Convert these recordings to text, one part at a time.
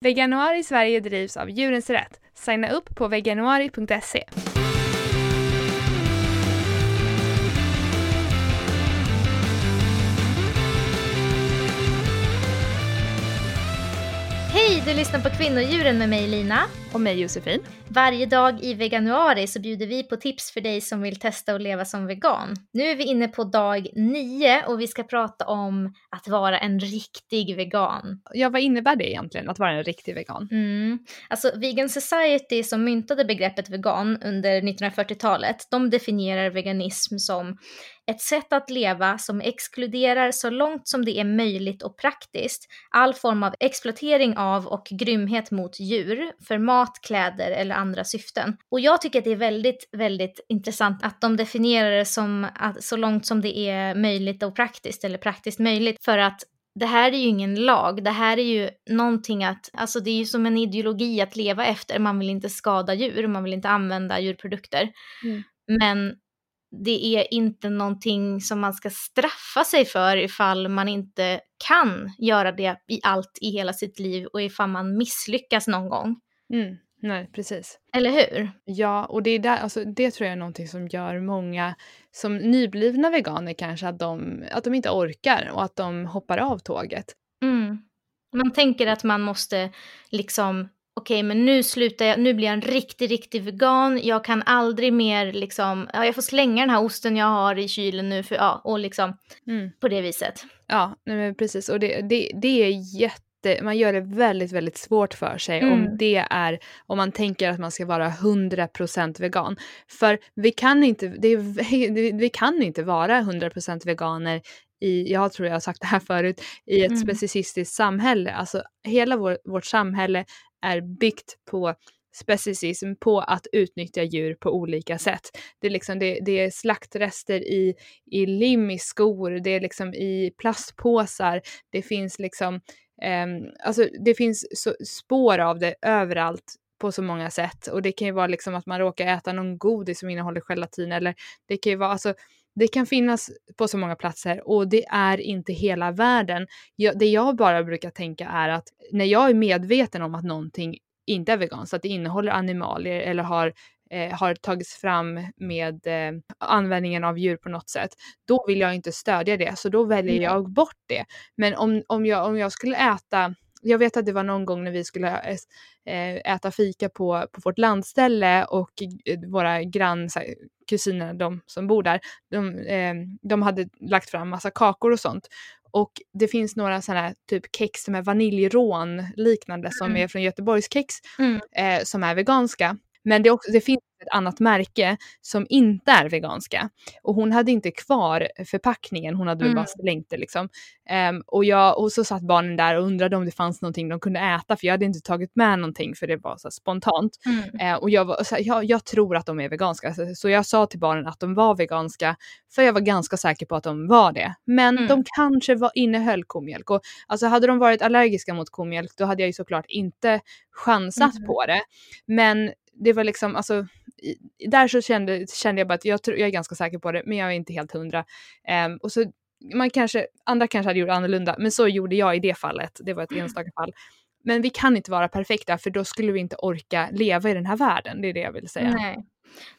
Veganuari Sverige drivs av Djurens Rätt. Signa upp på veganuari.se. du lyssnar på Kvinnodjuren med mig Lina. Och mig Josefin. Varje dag i veganuari så bjuder vi på tips för dig som vill testa att leva som vegan. Nu är vi inne på dag nio och vi ska prata om att vara en riktig vegan. Ja, vad innebär det egentligen att vara en riktig vegan? Mm. Alltså Vegan Society som myntade begreppet vegan under 1940-talet, de definierar veganism som ett sätt att leva som exkluderar så långt som det är möjligt och praktiskt all form av exploatering av och grymhet mot djur för mat, kläder eller andra syften. Och jag tycker att det är väldigt, väldigt intressant att de definierar det som att så långt som det är möjligt och praktiskt eller praktiskt möjligt för att det här är ju ingen lag, det här är ju någonting att, alltså det är ju som en ideologi att leva efter, man vill inte skada djur, man vill inte använda djurprodukter. Mm. Men det är inte någonting som man ska straffa sig för ifall man inte kan göra det i allt i hela sitt liv och ifall man misslyckas någon gång. Mm. Nej, precis. Eller hur? Ja, och det, är där, alltså, det tror jag är någonting som gör många som nyblivna veganer kanske att de, att de inte orkar och att de hoppar av tåget. Mm. Man tänker att man måste liksom okej okay, men nu slutar jag, nu blir jag en riktig, riktig vegan, jag kan aldrig mer liksom, ja jag får slänga den här osten jag har i kylen nu för, ja, och liksom mm. på det viset. Ja, nej, precis, och det, det, det är jätte man gör det väldigt, väldigt svårt för sig mm. om det är, om man tänker att man ska vara 100% vegan. För vi kan inte, det, vi kan inte vara 100% veganer i, jag tror jag har sagt det här förut, i ett mm. specicistiskt samhälle. Alltså hela vår, vårt samhälle är byggt på specicism på att utnyttja djur på olika sätt. Det är, liksom, det, det, är slaktrester i, i lim i skor, det är liksom i plastpåsar, det finns liksom, eh, alltså det finns så, spår av det överallt på så många sätt och det kan ju vara liksom att man råkar äta någon godis som innehåller gelatin eller det kan ju vara alltså det kan finnas på så många platser och det är inte hela världen. Jag, det jag bara brukar tänka är att när jag är medveten om att någonting inte är veganskt, att det innehåller animalier eller har eh, har tagits fram med eh, användningen av djur på något sätt, då vill jag inte stödja det, så då väljer jag bort det. Men om, om, jag, om jag skulle äta jag vet att det var någon gång när vi skulle eh, äta fika på, på vårt landställe och eh, våra grannkusiner, de som bor där, de, eh, de hade lagt fram massa kakor och sånt. Och det finns några sådana här typ kex med vaniljrån liknande som mm. är från Göteborgs kex mm. eh, som är veganska. Men det, också, det finns ett annat märke som inte är veganska. Och hon hade inte kvar förpackningen, hon hade mm. bara slängt det liksom. Um, och, jag, och så satt barnen där och undrade om det fanns någonting de kunde äta för jag hade inte tagit med någonting för det var så spontant. Mm. Uh, och jag, var, så här, jag, jag, tror att de är veganska så, så, jag sa till barnen att de var veganska för jag var ganska säker på att de var det. Men mm. de kanske var, innehöll komjölk och alltså hade de varit allergiska mot komjölk då hade jag ju såklart inte chansat mm. på det. Men det var liksom, alltså, där så kände, kände jag bara att jag, jag är ganska säker på det, men jag är inte helt hundra. Um, och så man kanske, andra kanske hade gjort annorlunda, men så gjorde jag i det fallet. Det var ett mm. enstaka fall. Men vi kan inte vara perfekta för då skulle vi inte orka leva i den här världen, det är det jag vill säga. Nej,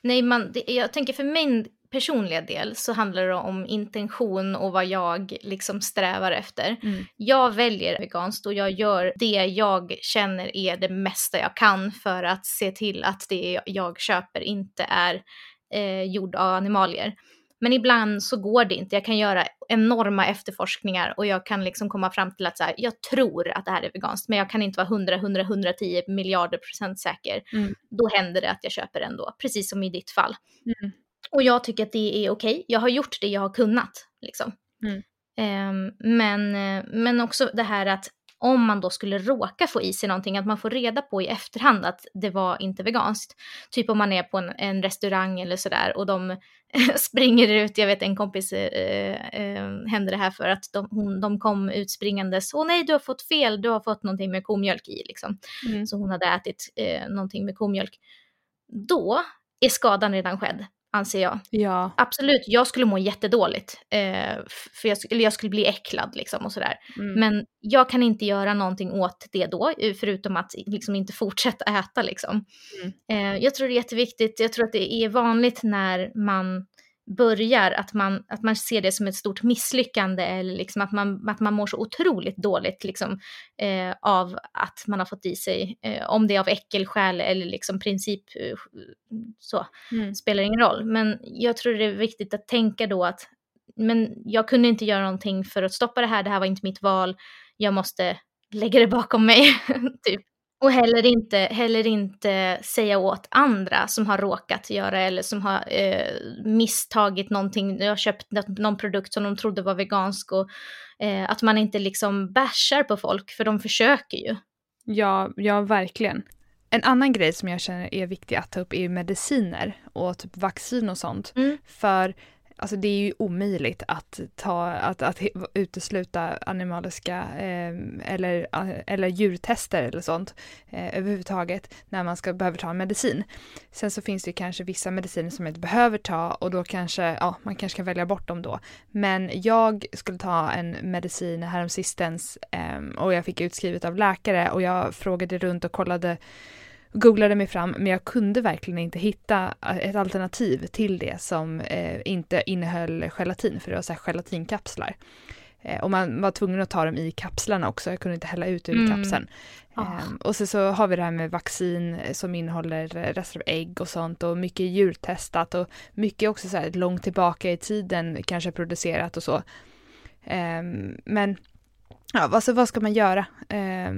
Nej man, det, jag tänker för min personliga del så handlar det om intention och vad jag liksom strävar efter. Mm. Jag väljer veganskt och jag gör det jag känner är det mesta jag kan för att se till att det jag köper inte är eh, gjord av animalier. Men ibland så går det inte. Jag kan göra enorma efterforskningar och jag kan liksom komma fram till att så här, jag tror att det här är veganskt, men jag kan inte vara 100, 100, 110 miljarder procent säker. Mm. Då händer det att jag köper ändå, precis som i ditt fall. Mm. Och jag tycker att det är okej. Okay. Jag har gjort det jag har kunnat. Liksom. Mm. Um, men, men också det här att om man då skulle råka få i sig någonting, att man får reda på i efterhand att det var inte veganskt. Typ om man är på en, en restaurang eller sådär och de springer ut, jag vet en kompis eh, eh, hände det här för att de, hon, de kom utspringandes, åh nej du har fått fel, du har fått någonting med komjölk i liksom. Mm. Så hon hade ätit eh, någonting med komjölk. Då är skadan redan skedd. Anser jag. Ja. Absolut, jag skulle må jättedåligt. Eh, för jag, eller jag skulle bli äcklad liksom och sådär. Mm. Men jag kan inte göra någonting åt det då, eh, förutom att liksom inte fortsätta äta liksom. Mm. Eh, jag tror det är jätteviktigt, jag tror att det är vanligt när man börjar, att man, att man ser det som ett stort misslyckande eller liksom att, man, att man mår så otroligt dåligt liksom, eh, av att man har fått i sig, eh, om det är av äckelskäl eller liksom princip eh, så, Mm. spelar ingen roll. Men jag tror det är viktigt att tänka då att men jag kunde inte göra någonting för att stoppa det här, det här var inte mitt val, jag måste lägga det bakom mig. typ. Och heller inte, heller inte säga åt andra som har råkat göra eller som har eh, misstagit någonting, jag har köpt någon produkt som de trodde var vegansk och eh, att man inte liksom bashar på folk för de försöker ju. Ja, ja, verkligen. En annan grej som jag känner är viktig att ta upp är mediciner och typ vaccin och sånt. Mm. För alltså det är ju omöjligt att, ta, att, att utesluta animaliska eh, eller, eh, eller djurtester eller sånt eh, överhuvudtaget när man ska behöver ta en medicin. Sen så finns det ju kanske vissa mediciner som man inte behöver ta och då kanske, ja, man kanske kan välja bort dem då. Men jag skulle ta en medicin häromsistens eh, och jag fick utskrivet av läkare och jag frågade runt och kollade googlade mig fram men jag kunde verkligen inte hitta ett alternativ till det som eh, inte innehöll gelatin för det var så här gelatinkapslar. Eh, och man var tvungen att ta dem i kapslarna också, jag kunde inte hälla ut ur Mm. kapseln. Eh, och så, så har vi det här med vaccin som innehåller rester av ägg och sånt och mycket djurtestat och mycket också så här långt tillbaka i tiden kanske producerat och så. Eh, men Ja, alltså vad ska man göra? Eh,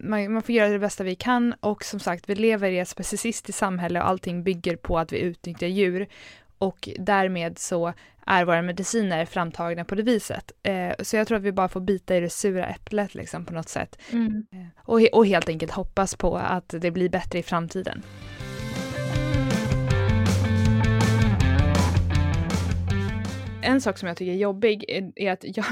man, man får göra det bästa vi kan och som sagt, vi lever i ett specicistiskt samhälle och allting bygger på att vi utnyttjar djur och därmed så är våra mediciner framtagna på det viset. Eh, så jag tror att vi bara får bita i det sura äpplet liksom på något sätt Mm. och, he- och helt enkelt hoppas på att det blir bättre i framtiden. En sak som jag tycker är jobbig är, är att jag,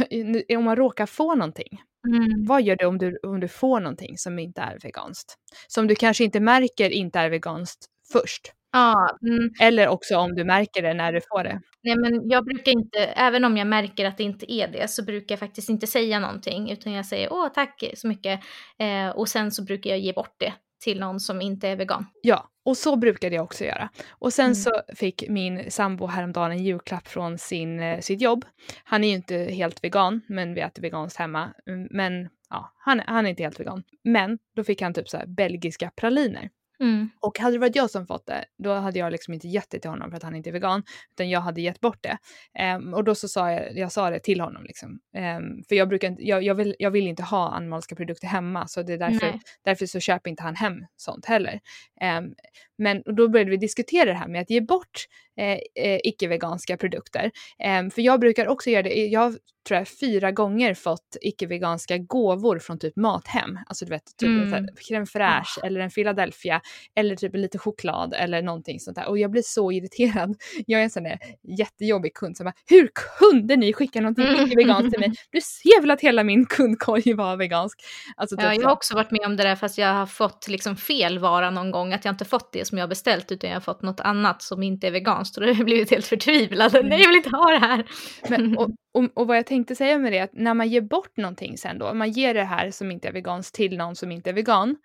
om man råkar få någonting, Mm. vad gör det om du, om du får någonting som inte är veganskt? Som du kanske inte märker inte är veganskt först. Ja, mm. Eller också om du märker det när du får det. Nej men jag brukar inte, även om jag märker att det inte är det, så brukar jag faktiskt inte säga någonting, utan jag säger åh tack så mycket, eh, och sen så brukar jag ge bort det till någon som inte är vegan. Ja, och så brukade jag också göra. Och sen Mm. så fick min sambo häromdagen en julklapp från sin, eh, sitt jobb. Han är ju inte helt vegan, men vi äter veganskt hemma. Mm, Men ja, han, han är inte helt vegan. Men då fick han typ så här belgiska praliner. Mm. Och hade det varit jag som fått det, då hade jag liksom inte gett det till honom för att han inte är vegan, utan jag hade gett bort det. Ehm, och då så sa jag, jag sa det till honom liksom. Ehm, för jag brukar jag, jag, vill, jag vill inte ha animaliska produkter hemma, så det är därför, Nej. därför så köper inte han hem sånt heller. Ehm, men och då började vi diskutera det här med att ge bort eh, eh, icke-veganska produkter. Ehm, för jag brukar också göra det, jag tror jag fyra gånger fått icke-veganska gåvor från typ Mathem. Alltså du vet, typ Mm. mm. crème fraîche eller en Philadelphia eller typ lite choklad eller någonting sånt där. Och jag blir så irriterad. Jag är en sån där jättejobbig kund som bara, hur kunde ni skicka någonting icke-veganskt till mig? Du ser väl att hela min kundkorg var vegansk? Alltså, typ Ja, jag så. har också varit med om det där fast jag har fått liksom fel vara någon gång. Att jag inte fått det som jag beställt utan jag har fått något annat som inte är veganskt. Och har jag blivit helt förtvivlad. Mm. Nej, jag vill inte ha det här. Men, och, och, och vad jag tänkte säga med det är att när man ger bort någonting sen då, man ger det här som inte är veganskt till någon som inte är vegan,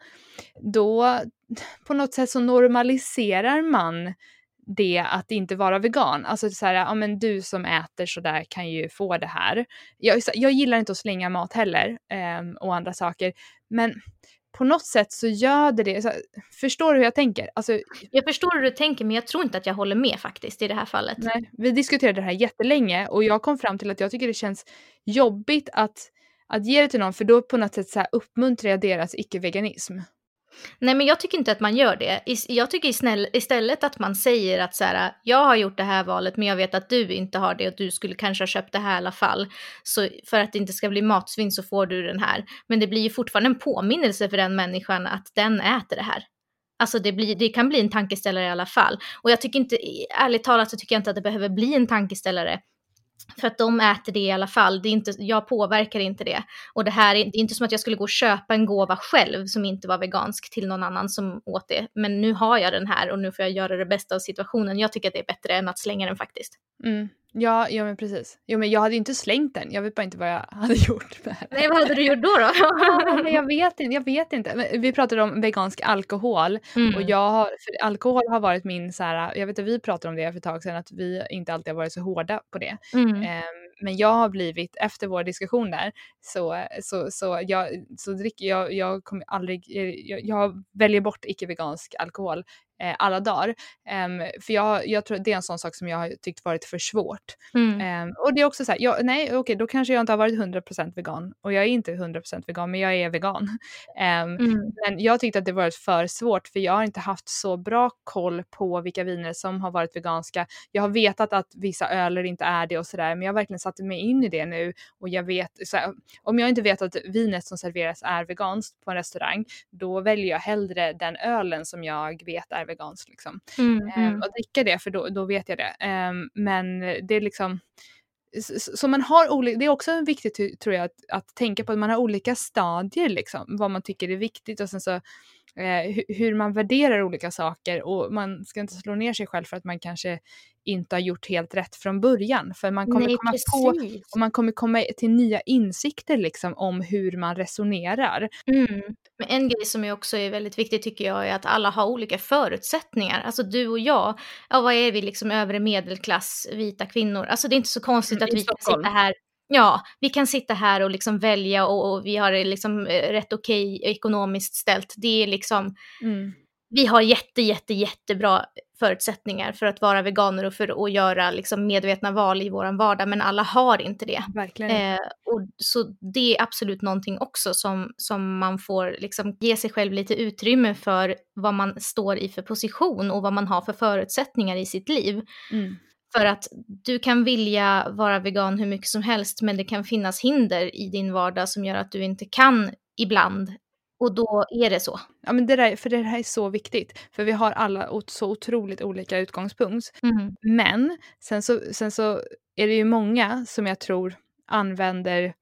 då på något sätt så normaliserar man det att inte vara vegan. Alltså så här, ja men du som äter så där kan ju få det här. Jag, jag gillar inte att slänga mat heller ehm, och andra saker, men på något sätt så gör det det. Så, förstår du hur jag tänker? Alltså, Jag förstår hur du tänker men jag tror inte att jag håller med faktiskt i det här fallet. Nej, vi diskuterade det här jättelänge och jag kom fram till att jag tycker det känns jobbigt att, att ge det till någon för då på något sätt så här uppmuntrar jag deras icke-veganism. Nej men jag tycker inte att man gör det. Jag tycker istället att man säger att så här, jag har gjort det här valet men jag vet att du inte har det och du skulle kanske ha köpt det här i alla fall. Så för att det inte ska bli matsvinn så får du den här. Men det blir ju fortfarande en påminnelse för den människan att den äter det här. Alltså det, blir, det kan bli en tankeställare i alla fall. Och jag tycker inte, ärligt talat så tycker jag inte att det behöver bli en tankeställare för att de äter det i alla fall. Det är inte, jag påverkar inte det. Och det här är, det är inte som att jag skulle gå och köpa en gåva själv som inte var vegansk till någon annan som åt det. Men nu har jag den här och nu får jag göra det bästa av situationen. Jag tycker att det är bättre än att slänga den faktiskt. Mm. Ja, ja men precis. Jo men jag hade ju inte slängt den, jag vet bara inte vad jag hade gjort med den. Nej vad hade du gjort då då? ja, jag vet inte, jag vet inte. Vi pratade om vegansk alkohol mm. och jag har, för alkohol har varit min så här, jag vet att vi pratade om det för ett tag sedan att vi inte alltid har varit så hårda på det. Mm. Um, men jag har blivit, efter vår diskussion där, så, så, så, jag, så dricker jag, jag kommer aldrig, jag, jag väljer bort icke-vegansk alkohol eh, alla dagar. Um, för jag, jag tror det är en sån sak som jag har tyckt varit för svårt. Mm. Um, och det är också så här, jag, nej okej okay, då kanske jag inte har varit 100% vegan och jag är inte 100% vegan men jag är vegan. Um, mm. Men jag tyckte att det varit för svårt för jag har inte haft så bra koll på vilka viner som har varit veganska. Jag har vetat att vissa öler inte är det och sådär men jag har verkligen satt mig in i det nu och jag vet, här, om jag inte vet att vinet som serveras är veganskt på en restaurang då väljer jag hellre den ölen som jag vet är veganskt liksom. Mm, mm. och dricka det för då, då vet jag det. Um, men det är liksom så man har olika, det är också viktigt tror jag att, att tänka på att man har olika stadier liksom, vad man tycker är viktigt och sen så eh, hur man värderar olika saker och man ska inte slå ner sig själv för att man kanske inte har gjort helt rätt från början. För man kommer, Nej, komma, på, och man kommer komma till nya insikter liksom om hur man resonerar. Mm. Men en grej som också är väldigt viktig tycker jag är att alla har olika förutsättningar. Alltså du och jag, ja vad är vi liksom övre medelklass, vita kvinnor. Alltså det är inte så konstigt mm, att vi kan sitta här Ja, vi kan sitta här och liksom välja och, och vi har det liksom eh, rätt okej okay ekonomiskt ställt. Det är liksom, mm. vi har jätte, jätte, jättebra förutsättningar för att vara veganer och för att göra liksom medvetna val i vår vardag, men alla har inte det. Eh, och så det är absolut någonting också som, som man får liksom ge sig själv lite utrymme för vad man står i för position och vad man har för förutsättningar i sitt liv. Mm. För att du kan vilja vara vegan hur mycket som helst, men det kan finnas hinder i din vardag som gör att du inte kan ibland. Och då är det så. Ja, men det där, för det här är så viktigt. För vi har alla så otroligt olika utgångspunkt. Mm. Men sen så, sen så är det ju många som jag tror använder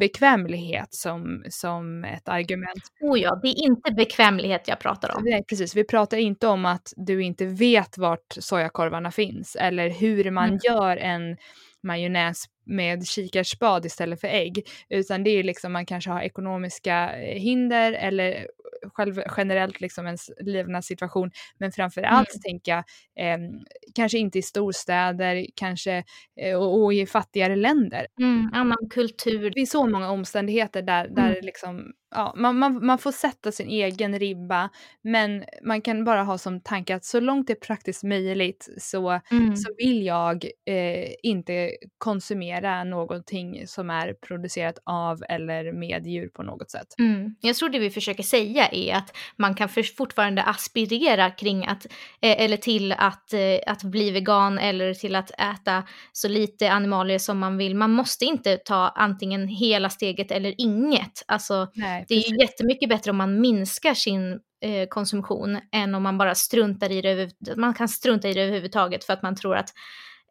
bekvämlighet som, som ett argument. Oh ja, det är inte bekvämlighet jag pratar om. Nej, precis. Vi pratar inte om att du inte vet vart sojakorvarna finns eller hur man mm. gör en majonnäs med kikarspad istället för ägg. Utan det är liksom man kanske har ekonomiska eh, hinder eller själv, generellt liksom ens levnadssituation. Men framför allt mm. tänker jag eh, kanske inte i storstäder, kanske eh, och, och, i fattigare länder. Mm, annan kultur. Det är så många omständigheter där, där mm. liksom ja, man, man, man får sätta sin egen ribba men man kan bara ha som tanke att så långt det är praktiskt möjligt så, mm. så vill jag eh, inte konsumera någonting som är producerat av eller med djur på något sätt. Mm. Jag tror det vi försöker säga är att man kan fortfarande aspirera kring att, eh, eller till att, eh, att bli vegan eller till att äta så lite animalier som man vill. Man måste inte ta antingen hela steget eller inget. Alltså, Nej det är ju jättemycket bättre om man minskar sin eh, konsumtion än om man bara struntar i det. Man kan strunta i det överhuvudtaget för att man tror att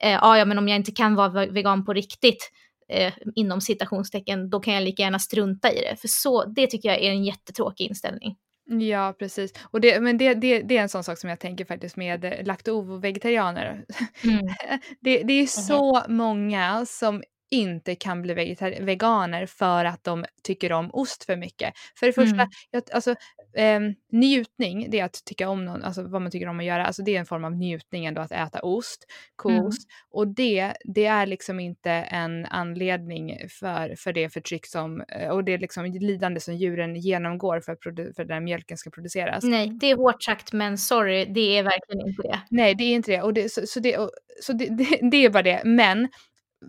eh, ja, men om jag inte kan vara vegan på riktigt eh, inom citationstecken, då kan jag lika gärna strunta i det. För så, det tycker jag är en jättetråkig inställning. Ja, precis. Och det, men det, det, det är en sån sak som jag tänker faktiskt med lakto-vegetarianer. Mm. det, det är så mm. många som inte kan bli veganer för att de tycker om ost för mycket. För det första, mm. jag, alltså, eh, njutning, det är att tycka om någon, alltså vad man tycker om att göra, alltså det är en form av njutning ändå att äta ost, koost. Mm. Och det, det är liksom inte en anledning för, för det förtryck som, eh, och det är liksom lidande som djuren genomgår för, för att den mjölken ska produceras. Nej, det är hårt sagt men sorry, det är verkligen inte det. Nej, det är inte det. Och det, så, så, det, och, så det, det, det är bara det. Men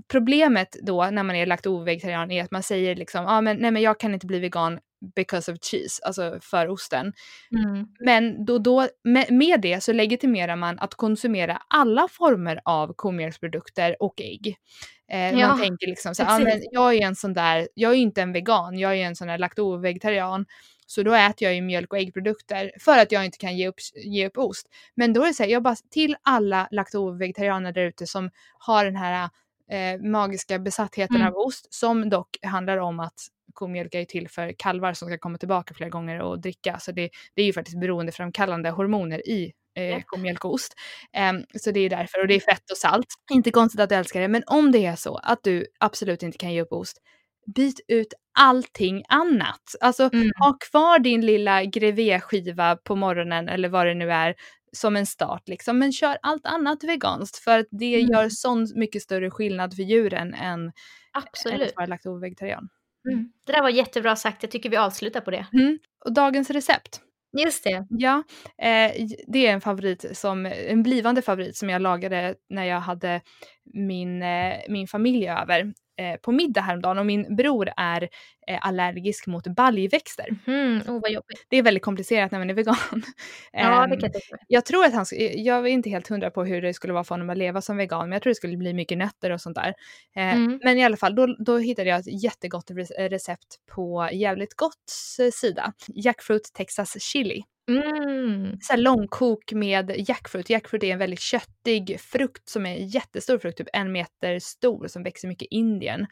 problemet då när man är lakto-vegetarian är att man säger liksom, ah, men, nej men jag kan inte bli vegan because of cheese, alltså för osten. Mm. Men då, då, med, med, det så legitimerar man att konsumera alla former av komjölksprodukter och ägg. Eh, ja, man tänker liksom så ah, men jag är en sån där, jag är inte en vegan, jag är en sån där lakto-vegetarian. Så då äter jag ju mjölk och äggprodukter för att jag inte kan ge upp, ge upp ost. Men då är det så här, jag bara till alla lakto-vegetarianer där ute som har den här eh, magiska besattheten mm. av ost som dock handlar om att komjölk är till för kalvar som ska komma tillbaka flera gånger och dricka. Så det, det är ju faktiskt beroendeframkallande hormoner i eh, komjölk och ost. Um, så det är därför, och det är fett och salt. Inte konstigt att du älskar det, men om det är så att du absolut inte kan ge upp ost, byt ut allting annat. Alltså mm. ha kvar din lilla grevé-skiva på morgonen eller vad det nu är som en start liksom. Men kör allt annat veganskt för att det mm. gör sån mycket större skillnad för djuren än, Absolut. än att vara lakto-vegetarian. Mm. Det där var jättebra sagt, jag tycker vi avslutar på det. Mm. Och dagens recept. Just det. Ja, eh, det är en favorit som, en blivande favorit som jag lagade när jag hade min, eh, min familj över eh, på middag häromdagen och min bror är allergisk mot baljväxter. Mm, oh, vad jobbigt. Det är väldigt komplicerat när man är vegan. ja, det kan jag Jag tror att han, jag är inte helt hundra på hur det skulle vara för honom att leva som vegan, men jag tror det skulle bli mycket nötter och sånt där. Eh, mm. Men i alla fall, då, då hittade jag ett jättegott recept på Jävligt Gotts sida. Jackfruit Texas chili. Mm. Så långkok med jackfruit. Jackfruit är en väldigt köttig frukt som är jättestor frukt, typ en meter stor som växer mycket i Indien.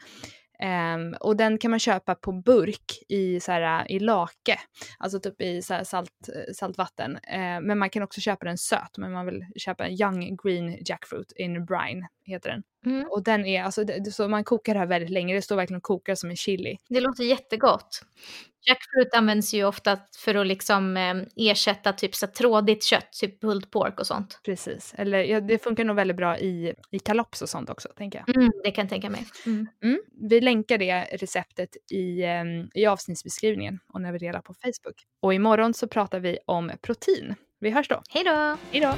Um, och den kan man köpa på burk i, så här, i lake, alltså typ i så salt, saltvatten. Uh, men man kan också köpa den söt, men man vill köpa en young green jackfruit in brine, heter den. Mm. Och den är, alltså, det, så man kokar det här väldigt länge, det står verkligen och kokar som en chili. Det låter jättegott. Jackfruit används ju ofta för att liksom eh, ersätta typ så trådigt kött, typ pulled pork och sånt. Precis, eller ja, det funkar nog väldigt bra i, i kalops och sånt också tänker jag. Mm, det kan jag tänka mig. Mm. Mm. Vi länkar det receptet i, eh, i avsnittsbeskrivningen och när vi delar på Facebook. Och imorgon så pratar vi om protein. Vi hörs då. Hej då! Hej då!